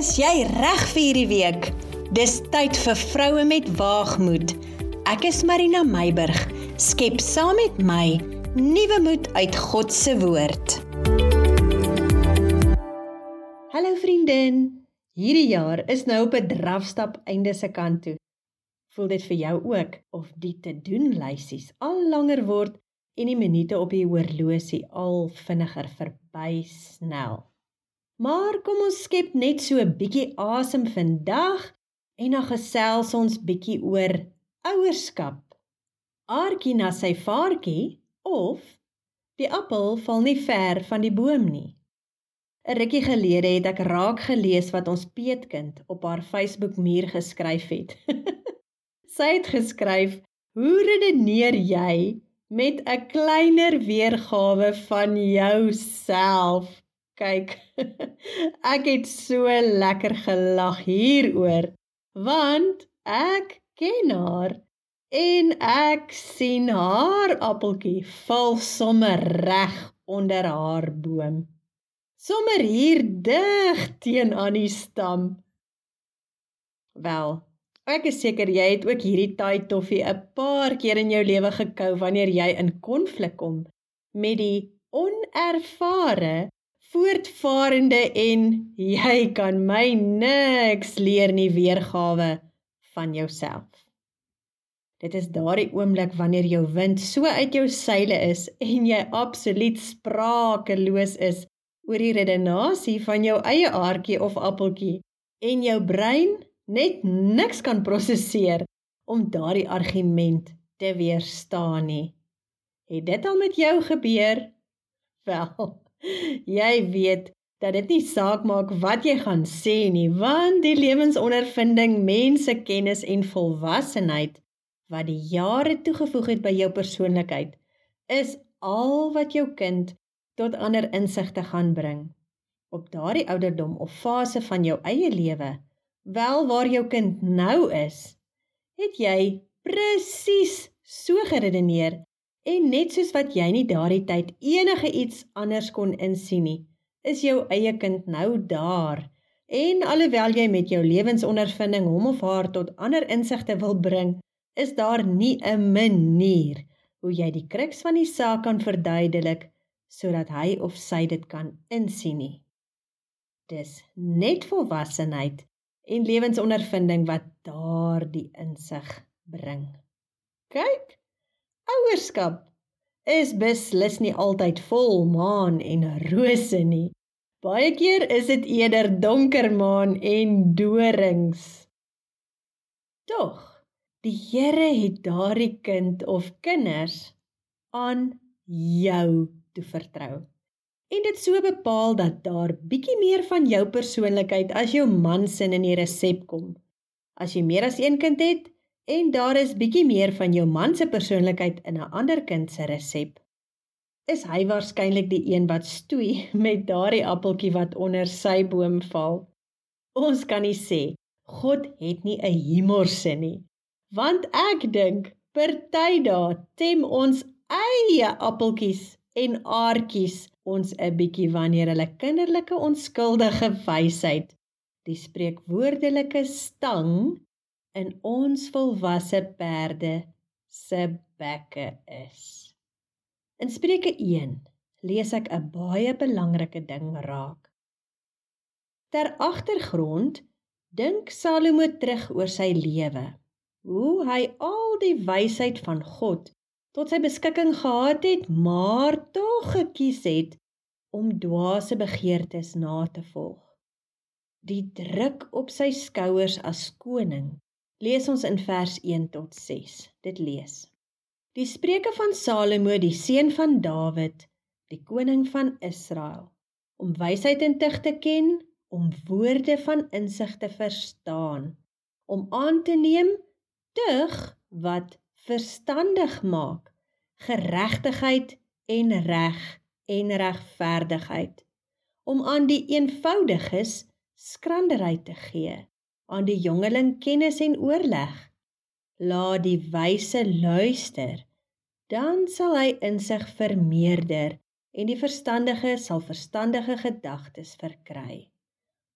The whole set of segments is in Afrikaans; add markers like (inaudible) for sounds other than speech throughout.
Is jy reg vir hierdie week? Dis tyd vir vroue met waagmoed. Ek is Marina Meiburg. Skep saam met my nuwe moed uit God se woord. Hallo vriendin. Hierdie jaar is nou op 'n drafstap einde se kant toe. Voel dit vir jou ook of die te doen lysies al langer word en die minute op die horlosie al vinniger verby snel? Maar kom ons skep net so 'n bietjie asem vandag en dan gesels ons bietjie oor ouerskap. Aartjie na sy vaartjie of die appel val nie ver van die boom nie. 'n Rukkie gelede het ek raak gelees wat ons peetkind op haar Facebook muur geskryf het. (laughs) sy het geskryf: "Hoe redeneer jy met 'n kleiner weergawe van jouself?" Kyk. (laughs) ek het so lekker gelag hieroor want ek ken haar en ek sien haar appeltjie val sommer reg onder haar boom. Sommer hier dig teen aan die stam. Wel, ek is seker jy het ook hierdie taai toffie 'n paar keer in jou lewe gekou wanneer jy in konflik kom met die onervare voortvarende en jy kan my niks leer nie weergawe van jouself. Dit is daardie oomblik wanneer jou wind so uit jou seile is en jy absoluut sprakeloos is oor die redenasie van jou eie aardjie of appeltjie en jou brein net niks kan prosesseer om daardie argument te weerstaan nie. Het dit al met jou gebeur? Wel, (laughs) Jy weet dat dit nie saak maak wat jy gaan sê nie, want die lewensondervinding, mensekennis en volwassenheid wat die jare toegevoeg het by jou persoonlikheid, is al wat jou kind tot ander insigte gaan bring. Op daardie ouderdom of fase van jou eie lewe, wel waar jou kind nou is, het jy presies so geredeneer En net soos wat jy nie daardie tyd enige iets anders kon insien nie, is jou eie kind nou daar. En alhoewel jy met jou lewensondervinding hom of haar tot ander insigte wil bring, is daar nie 'n manier hoe jy die kruks van die saak kan verduidelik sodat hy of sy dit kan insien nie. Dis net volwassenheid en lewensondervinding wat daardie insig bring. Kyk, ouerskap is beslis nie altyd vol maan en rose nie. Baie keer is dit eerder donker maan en dorings. Tog, die Here het daardie kind of kinders aan jou toe vertrou. En dit so bepaal dat daar bietjie meer van jou persoonlikheid as jou man se in die resep kom. As jy meer as een kind het, en daar is bietjie meer van jou man se persoonlikheid in 'n ander kind se resep. Is hy waarskynlik die een wat stoei (laughs) met daardie appeltjie wat onder sy boom val? Ons kan nie sê God het nie 'n humorsin nie. Want ek dink party dae tem ons eie appeltjies en aartjies ons 'n bietjie wanneer hulle kinderlike onskuldige wysheid die spreekwoordelike stang in ons volwasse perde se bekke is. In Spreuke 1 lees ek 'n baie belangrike ding raak. Ter agtergrond dink Salomo terug oor sy lewe, hoe hy al die wysheid van God tot sy beskikking gehad het, maar tog gekies het om dwaase begeertes na te volg. Die druk op sy skouers as koning lees ons in vers 1 tot 6. Dit lees: Die spreuke van Salomo, die seun van Dawid, die koning van Israel, om wysheid en tug te ken, om woorde van insig te verstaan, om aan te neem tug wat verstandig maak, geregtigheid en reg en regverdigheid, om aan die eenvoudiges skranderheid te gee aan die jongeling kennis en oorleg. Laat die wyse luister, dan sal hy insig vermeerder en die verstandige sal verstandige gedagtes verkry.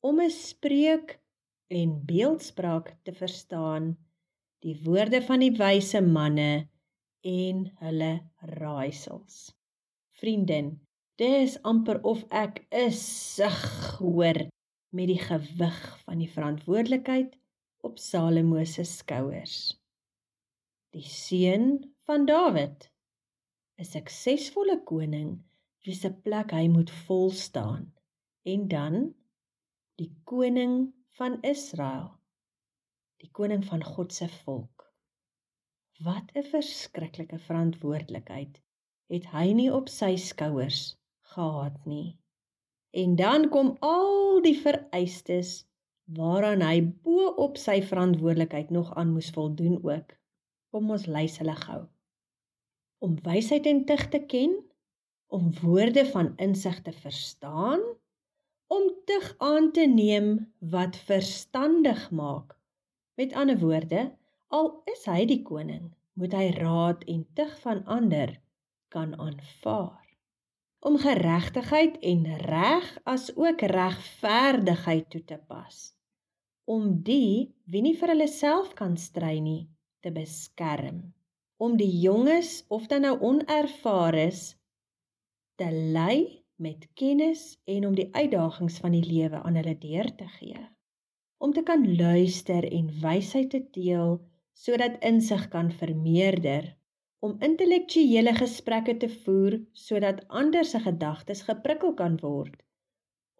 om 'n spreuk en beeldspraak te verstaan, die woorde van die wyse manne en hulle raaisels. Vriendin, dis amper of ek is sug hoor met die gewig van die verantwoordelikheid op Salomo se skouers. Die seun van Dawid, 'n suksesvolle koning wie se plek hy moet vol staan en dan die koning van Israel die koning van God se volk. Wat 'n verskriklike verantwoordelikheid het hy nie op sy skouers gehad nie en dan kom al die vereistes waaraan hy bo op sy verantwoordelikheid nog aan moes voldoen ook kom ons lys hulle gou om wysheid en tug te ken om woorde van insig te verstaan, om tug aan te neem wat verstandig maak. Met ander woorde, al is hy die koning, moet hy raad en tug van ander kan aanvaar. Om geregtigheid en reg as ook regverdigheid toe te pas. Om die wie nie vir hulle self kan stry nie te beskerm. Om die jonges of dan nou onervares te lei met kennis en om die uitdagings van die lewe aan hulle deur te gee. Om te kan luister en wysheid te deel sodat insig kan vermeerder, om intellektuele gesprekke te voer sodat ander se gedagtes geprikkel kan word,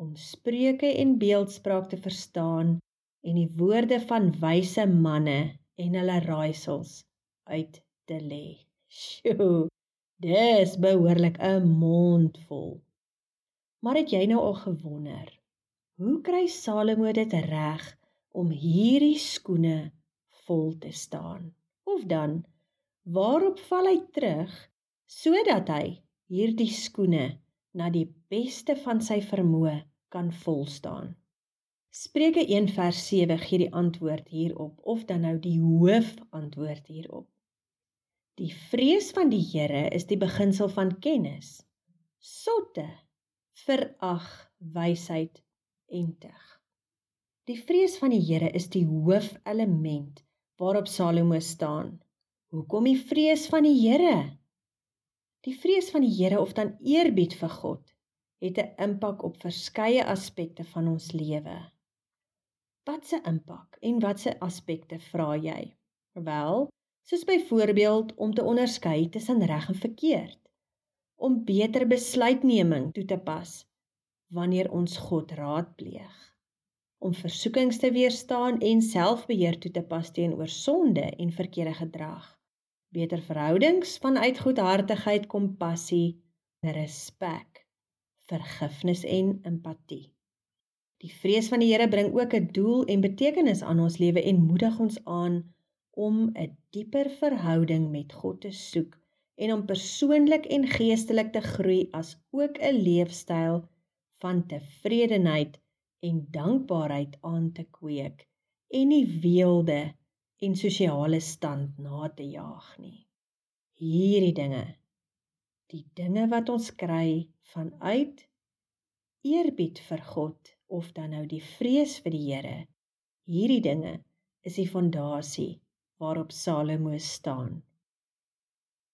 om spreuke en beeldspraak te verstaan en die woorde van wyse manne en hulle raaisels uit te lê. Sjoe, Dis behoorlik 'n mond vol. Maar het jy nou al gewonder, hoe kry Salomo dit reg om hierdie skoene vol te staan? Of dan waarop val hy terug sodat hy hierdie skoene na die beste van sy vermoë kan vol staan? Spreuke 1 vers 7 gee die antwoord hierop of dan nou die hoofantwoord hierop. Die vrees van die Here is die beginsel van kennis. Sotte verag wysheid en tug. Die vrees van die Here is die hoofelement waarop Salomo staan. Hoekom die vrees van die Here? Die vrees van die Here of dan eerbied vir God het 'n impak op verskeie aspekte van ons lewe. Wat se impak en wat se aspekte vra jy? Wel, soos byvoorbeeld om te onderskei tussen reg en verkeerd, om beter besluitneming toe te pas wanneer ons God raadpleeg, om versoekings te weerstaan en selfbeheer toe te pas teenoor sonde en verkeerde gedrag, beter verhoudings vanuit goedhartigheid, kompassie, respek, vergifnis en empatie. Die vrees van die Here bring ook 'n doel en betekenis aan ons lewe en moedig ons aan om 'n dieper verhouding met God te soek en om persoonlik en geestelik te groei as ook 'n leefstyl van tevredenheid en dankbaarheid aan te kweek en nie weelde en sosiale stand na te jaag nie. Hierdie dinge, die dinge wat ons kry vanuit eerbied vir God of dan nou die vrees vir die Here, hierdie dinge is die fondasie waarop Salomo staan.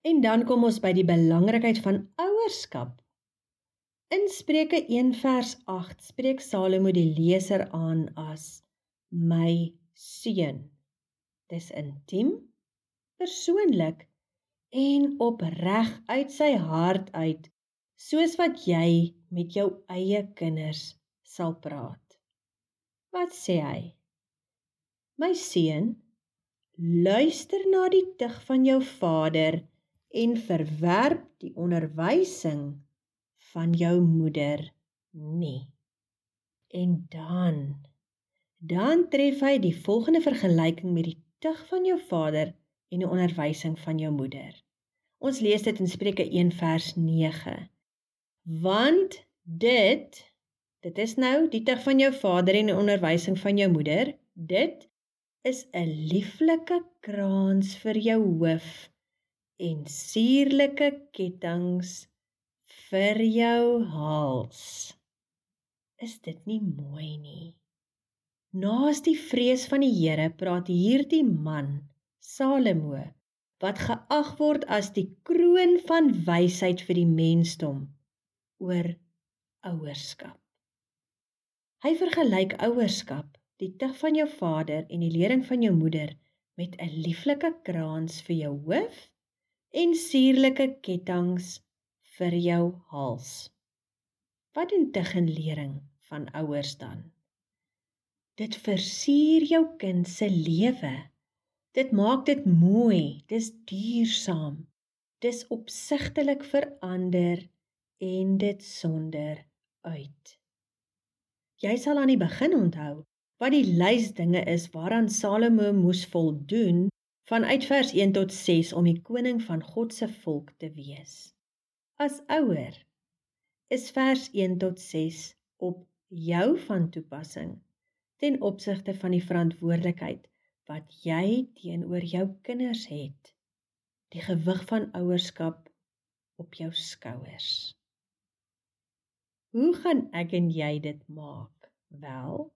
En dan kom ons by die belangrikheid van ouerskap. In Spreuke 1 vers 8 spreek Salomo die leser aan as my seun. Dis intiem, persoonlik en opreg uit sy hart uit, soos wat jy met jou eie kinders sal praat. Wat sê hy? My seun, Luister na die tug van jou vader en verwerp die onderwysing van jou moeder nie. En dan dan tref hy die volgende vergelyking met die tug van jou vader en die onderwysing van jou moeder. Ons lees dit in Spreuke 1 vers 9. Want dit dit is nou die tug van jou vader en die onderwysing van jou moeder, dit is 'n lieflike kraans vir jou hoof en suurlike kettinge vir jou hals. Is dit nie mooi nie? Naas die vrees van die Here praat hierdie man, Salomo, wat geag word as die kroon van wysheid vir die mensdom oor ouerskap. Hy vergelyk ouerskap, die tug van jou vader en die lering van jou moeder met 'n lieflike krans vir jou hoof en suurlike kettinge vir jou hals. Wat doen tuggen lering van ouers dan? Dit versier jou kind se lewe. Dit maak dit mooi, dis duursaam. Dis opsigtelik verander en dit sonder uit. Jy sal aan die begin onthou wat die lys dinge is waaraan Salomo moes voldoen vanuit vers 1 tot 6 om die koning van God se volk te wees. As ouer is vers 1 tot 6 op jou van toepassing ten opsigte van die verantwoordelikheid wat jy teenoor jou kinders het. Die gewig van ouerskap op jou skouers. Hoe gaan ek en jy dit maak? Wel,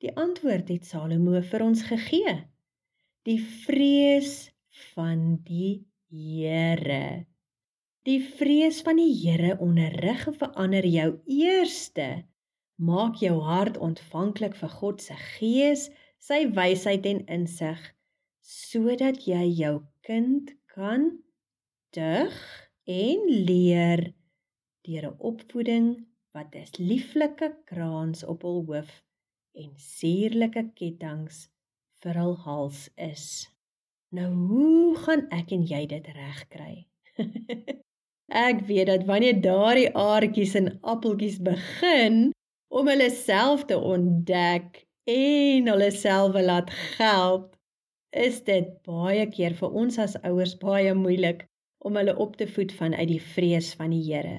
die antwoord het Salomo vir ons gegee. Die vrees van die Here. Die vrees van die Here onderrig en verander jou eerste. Maak jou hart ontvanklik vir God se gees, sy wysheid en insig, sodat jy jou kind kan dig en leer deur 'n opvoeding wat 'n lieflike kraans op hul hoof en suurlike kettinge vir hul hals is. Nou hoe gaan ek en jy dit regkry? (laughs) Ek weet dat wanneer daardie aartjies en appeltjies begin om hulle self te ontdek en hulle self laat geld, is dit baie keer vir ons as ouers baie moeilik om hulle op te voed vanuit die vrees van die Here.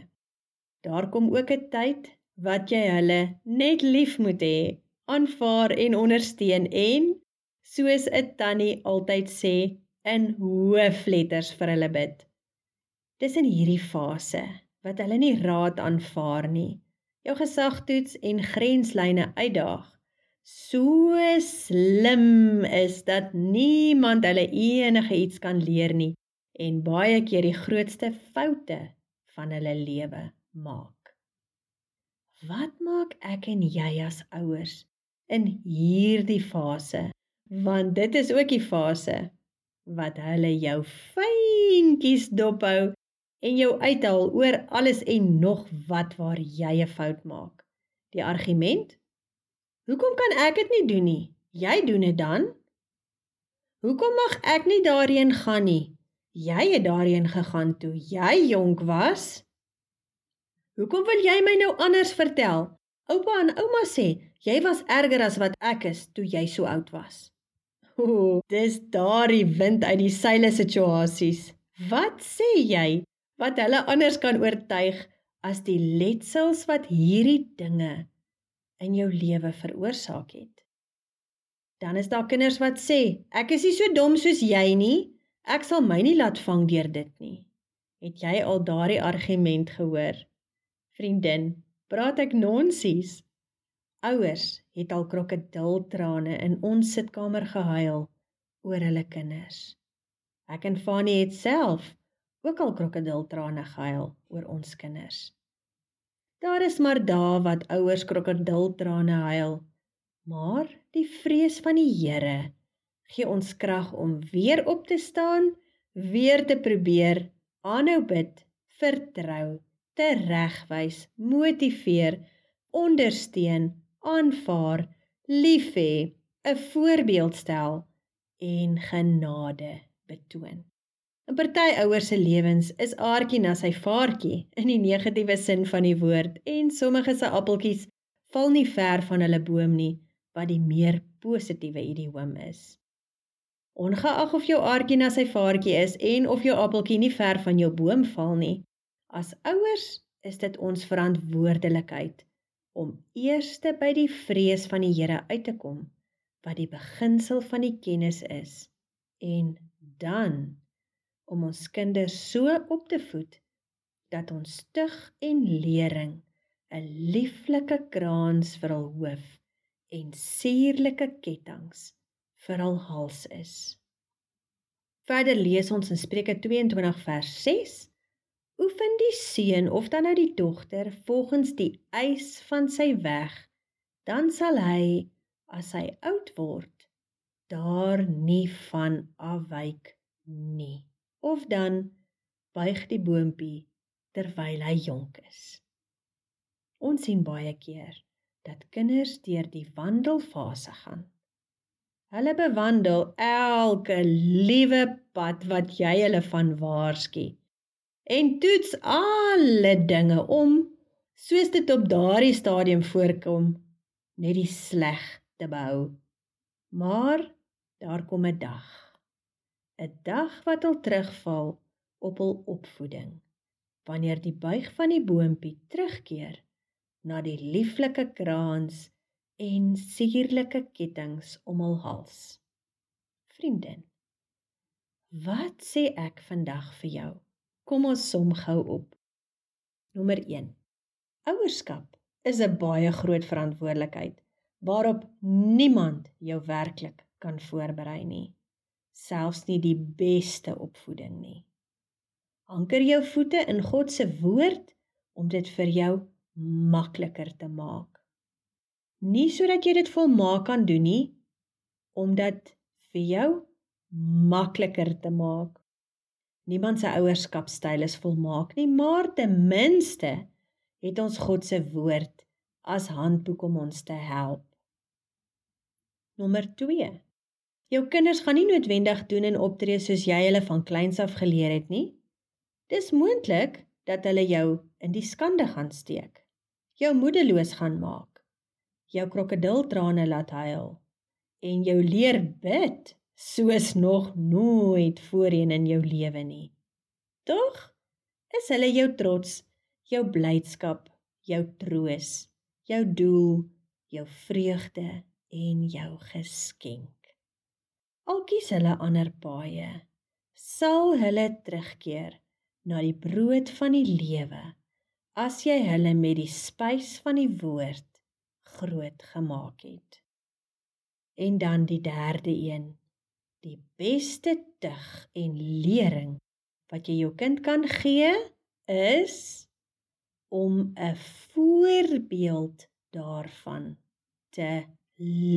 Daar kom ook 'n tyd wat jy hulle net lief moet hê, aanvaar en ondersteun en soos 'n tannie altyd sê, in hoofletters vir hulle bid. Dis in hierdie fase wat hulle nie raad aanvaar nie. Jou gesag toets en grenslyne uitdaag. So slim is dat niemand hulle enige iets kan leer nie en baie keer die grootste foute van hulle lewe maak. Wat maak ek en jy as ouers in hierdie fase? Want dit is ook die fase wat hulle jou fyntjies dophou en jou uithaal oor alles en nog wat waar jy 'n fout maak. Die argument? Hoekom kan ek dit nie doen nie? Jy doen dit dan? Hoekom mag ek nie daarheen gaan nie? Jy het daarheen gegaan toe jy jonk was. Hoekom wil jy my nou anders vertel? Oupa en ouma sê jy was erger as wat ek is toe jy so oud was. Ooh, dis daardie wind uit die seile situasies. Wat sê jy? Wat hulle anders kan oortuig as die letsels wat hierdie dinge in jou lewe veroorsaak het. Dan is daar kinders wat sê, ek is nie so dom soos jy nie, ek sal my nie laat vang deur dit nie. Het jy al daardie argument gehoor? Vriendin, praat ek nonsies? Ouers het al krokodiltrane in ons sitkamer gehuil oor hulle kinders. Ek en Fanie het self ook al krokodiltrane gehuil oor ons kinders. Daar is maar dae wat ouers krokodiltrane huil, maar die vrees van die Here gee ons krag om weer op te staan, weer te probeer, aanhou bid, vertrou, te regwys, motiveer, ondersteun, aanvaar, lief hê, 'n voorbeeld stel en genade betoon. In party ouers se lewens is aartjie na sy vaartjie in die negatiewe sin van die woord en sommige se appeltjies val nie ver van hulle boom nie wat die meer positiewe idioom is. Ongeag of jou aartjie na sy vaartjie is en of jou appeltjie nie ver van jou boom val nie, as ouers is dit ons verantwoordelikheid om eerste by die vrees van die Here uit te kom wat die beginsel van die kennis is en dan om ons kinders so op te voed dat ons tug en lering 'n lieflike kraans vir hul hoof en suurlike kettinge vir hul hals is. Verder lees ons in Spreuke 22 vers 6: Oefen die seun of dan nou die dogter volgens die eis van sy weg, dan sal hy as hy oud word daar nie van afwyk nie. Of dan buig die boontjie terwyl hy jonk is. Ons sien baie keer dat kinders deur die wandelfase gaan. Hulle bewandel elke liewe pad wat jy hulle van waarsku en toets alle dinge om soos dit op daardie stadium voorkom net die sleg te behou. Maar daar kom 'n dag. 'n Dag wat hul terugval op hul opvoeding. Wanneer die buig van die boontjie terugkeer na die lieflike kraans en suurlike kettinge om hul hals. Vriendin, wat sê ek vandag vir jou? Kom ons som gou op. Nommer 1. Ouerskap is 'n baie groot verantwoordelikheid waarop niemand jou werklik kan voorberei nie, selfs nie die beste opvoeding nie. Anker jou voete in God se woord om dit vir jou makliker te maak. Nie sodat jy dit volmaak kan doen nie, omdat vir jou makliker te maak. Niemand se ouerskapstyl is volmaak nie, maar ten minste het ons God se woord as handboek om ons te help. Nommer 2. Jou kinders gaan nie noodwendig doen en optree soos jy hulle van kleins af geleer het nie. Dis moontlik dat hulle jou in die skande gaan steek jou moedeloos gaan maak, jou krokodiltrane laat huil en jou leer bid soos nog nooit voorheen in jou lewe nie. Tog is hulle jou trots, jou blydskap, jou troos, jou doel, jou vreugde en jou geskenk. Al kies hulle ander paaie, sal hulle terugkeer na die brood van die lewe as jy hulle met die spys van die woord groot gemaak het. En dan die derde een, die beste tug en lering wat jy jou kind kan gee is om 'n voorbeeld daarvan te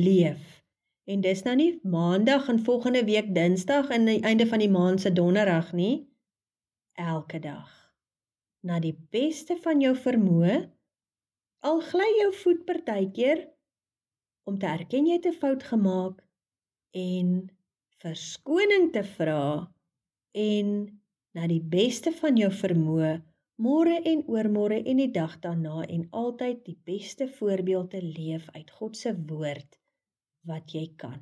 leef. En dis nou nie maandag en volgende week dinsdag en die einde van die maand se donderdag nie. Elke dag na die beste van jou vermoë al gly jou voet partykeer om te erken jy het 'n fout gemaak en verskoning te vra en na die beste van jou vermoë môre en oormôre en die dag daarna en altyd die beste voorbeeld te leef uit God se woord wat jy kan.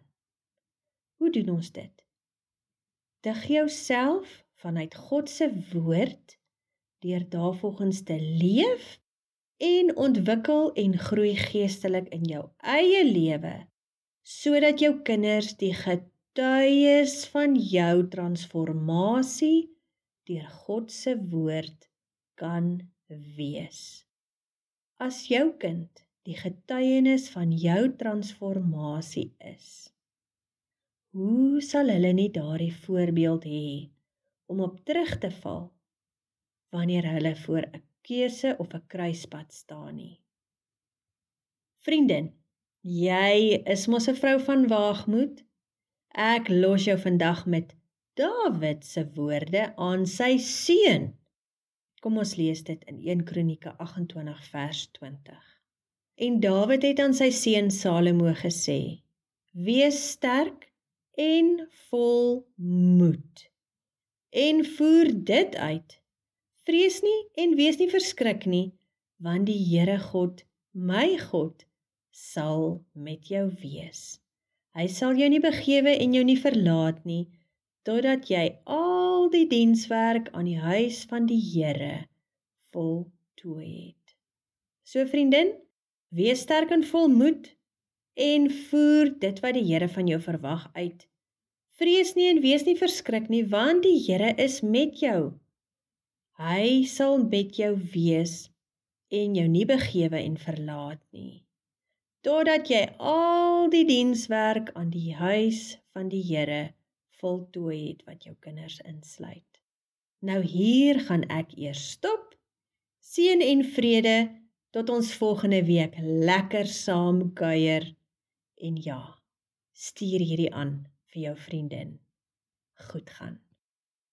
Hoe doen ons dit? Dig jouself vanuit God se woord deur daarvolgens te leef en ontwikkel en groei geestelik in jou eie lewe sodat jou kinders die getuies van jou transformasie deur God se woord kan wees. As jou kind die getuienis van jou transformasie is, hoe sal hulle nie daardie voorbeeld hê om op terug te val wanneer hulle voor 'n keuse of 'n kruispunt staan nie. Vriendin, jy is mos 'n vrou van waagmoed. Ek los jou vandag met Dawid se woorde aan sy seun. Kom ons lees dit in 1 Kronieke 28 vers 20. En Dawid het aan sy seun Salomo gesê: Wees sterk en vol moed. En voer dit uit Vrees nie en wees nie verskrik nie, want die Here God, my God, sal met jou wees. Hy sal jou nie begewe en jou nie verlaat nie totdat jy al die dienswerk aan die huis van die Here voltooi het. So vriendin, wees sterk en vol moed en voer dit wat die Here van jou verwag uit. Vrees nie en wees nie verskrik nie, want die Here is met jou. Hy sal met jou wees en jou nie begewe en verlaat nie totdat jy al die dienswerk aan die huis van die Here voltooi het wat jou kinders insluit. Nou hier gaan ek eers stop. Seën en vrede tot ons volgende week lekker saam kuier en ja, stuur hierdie aan vir jou vriendin. Goed gaan.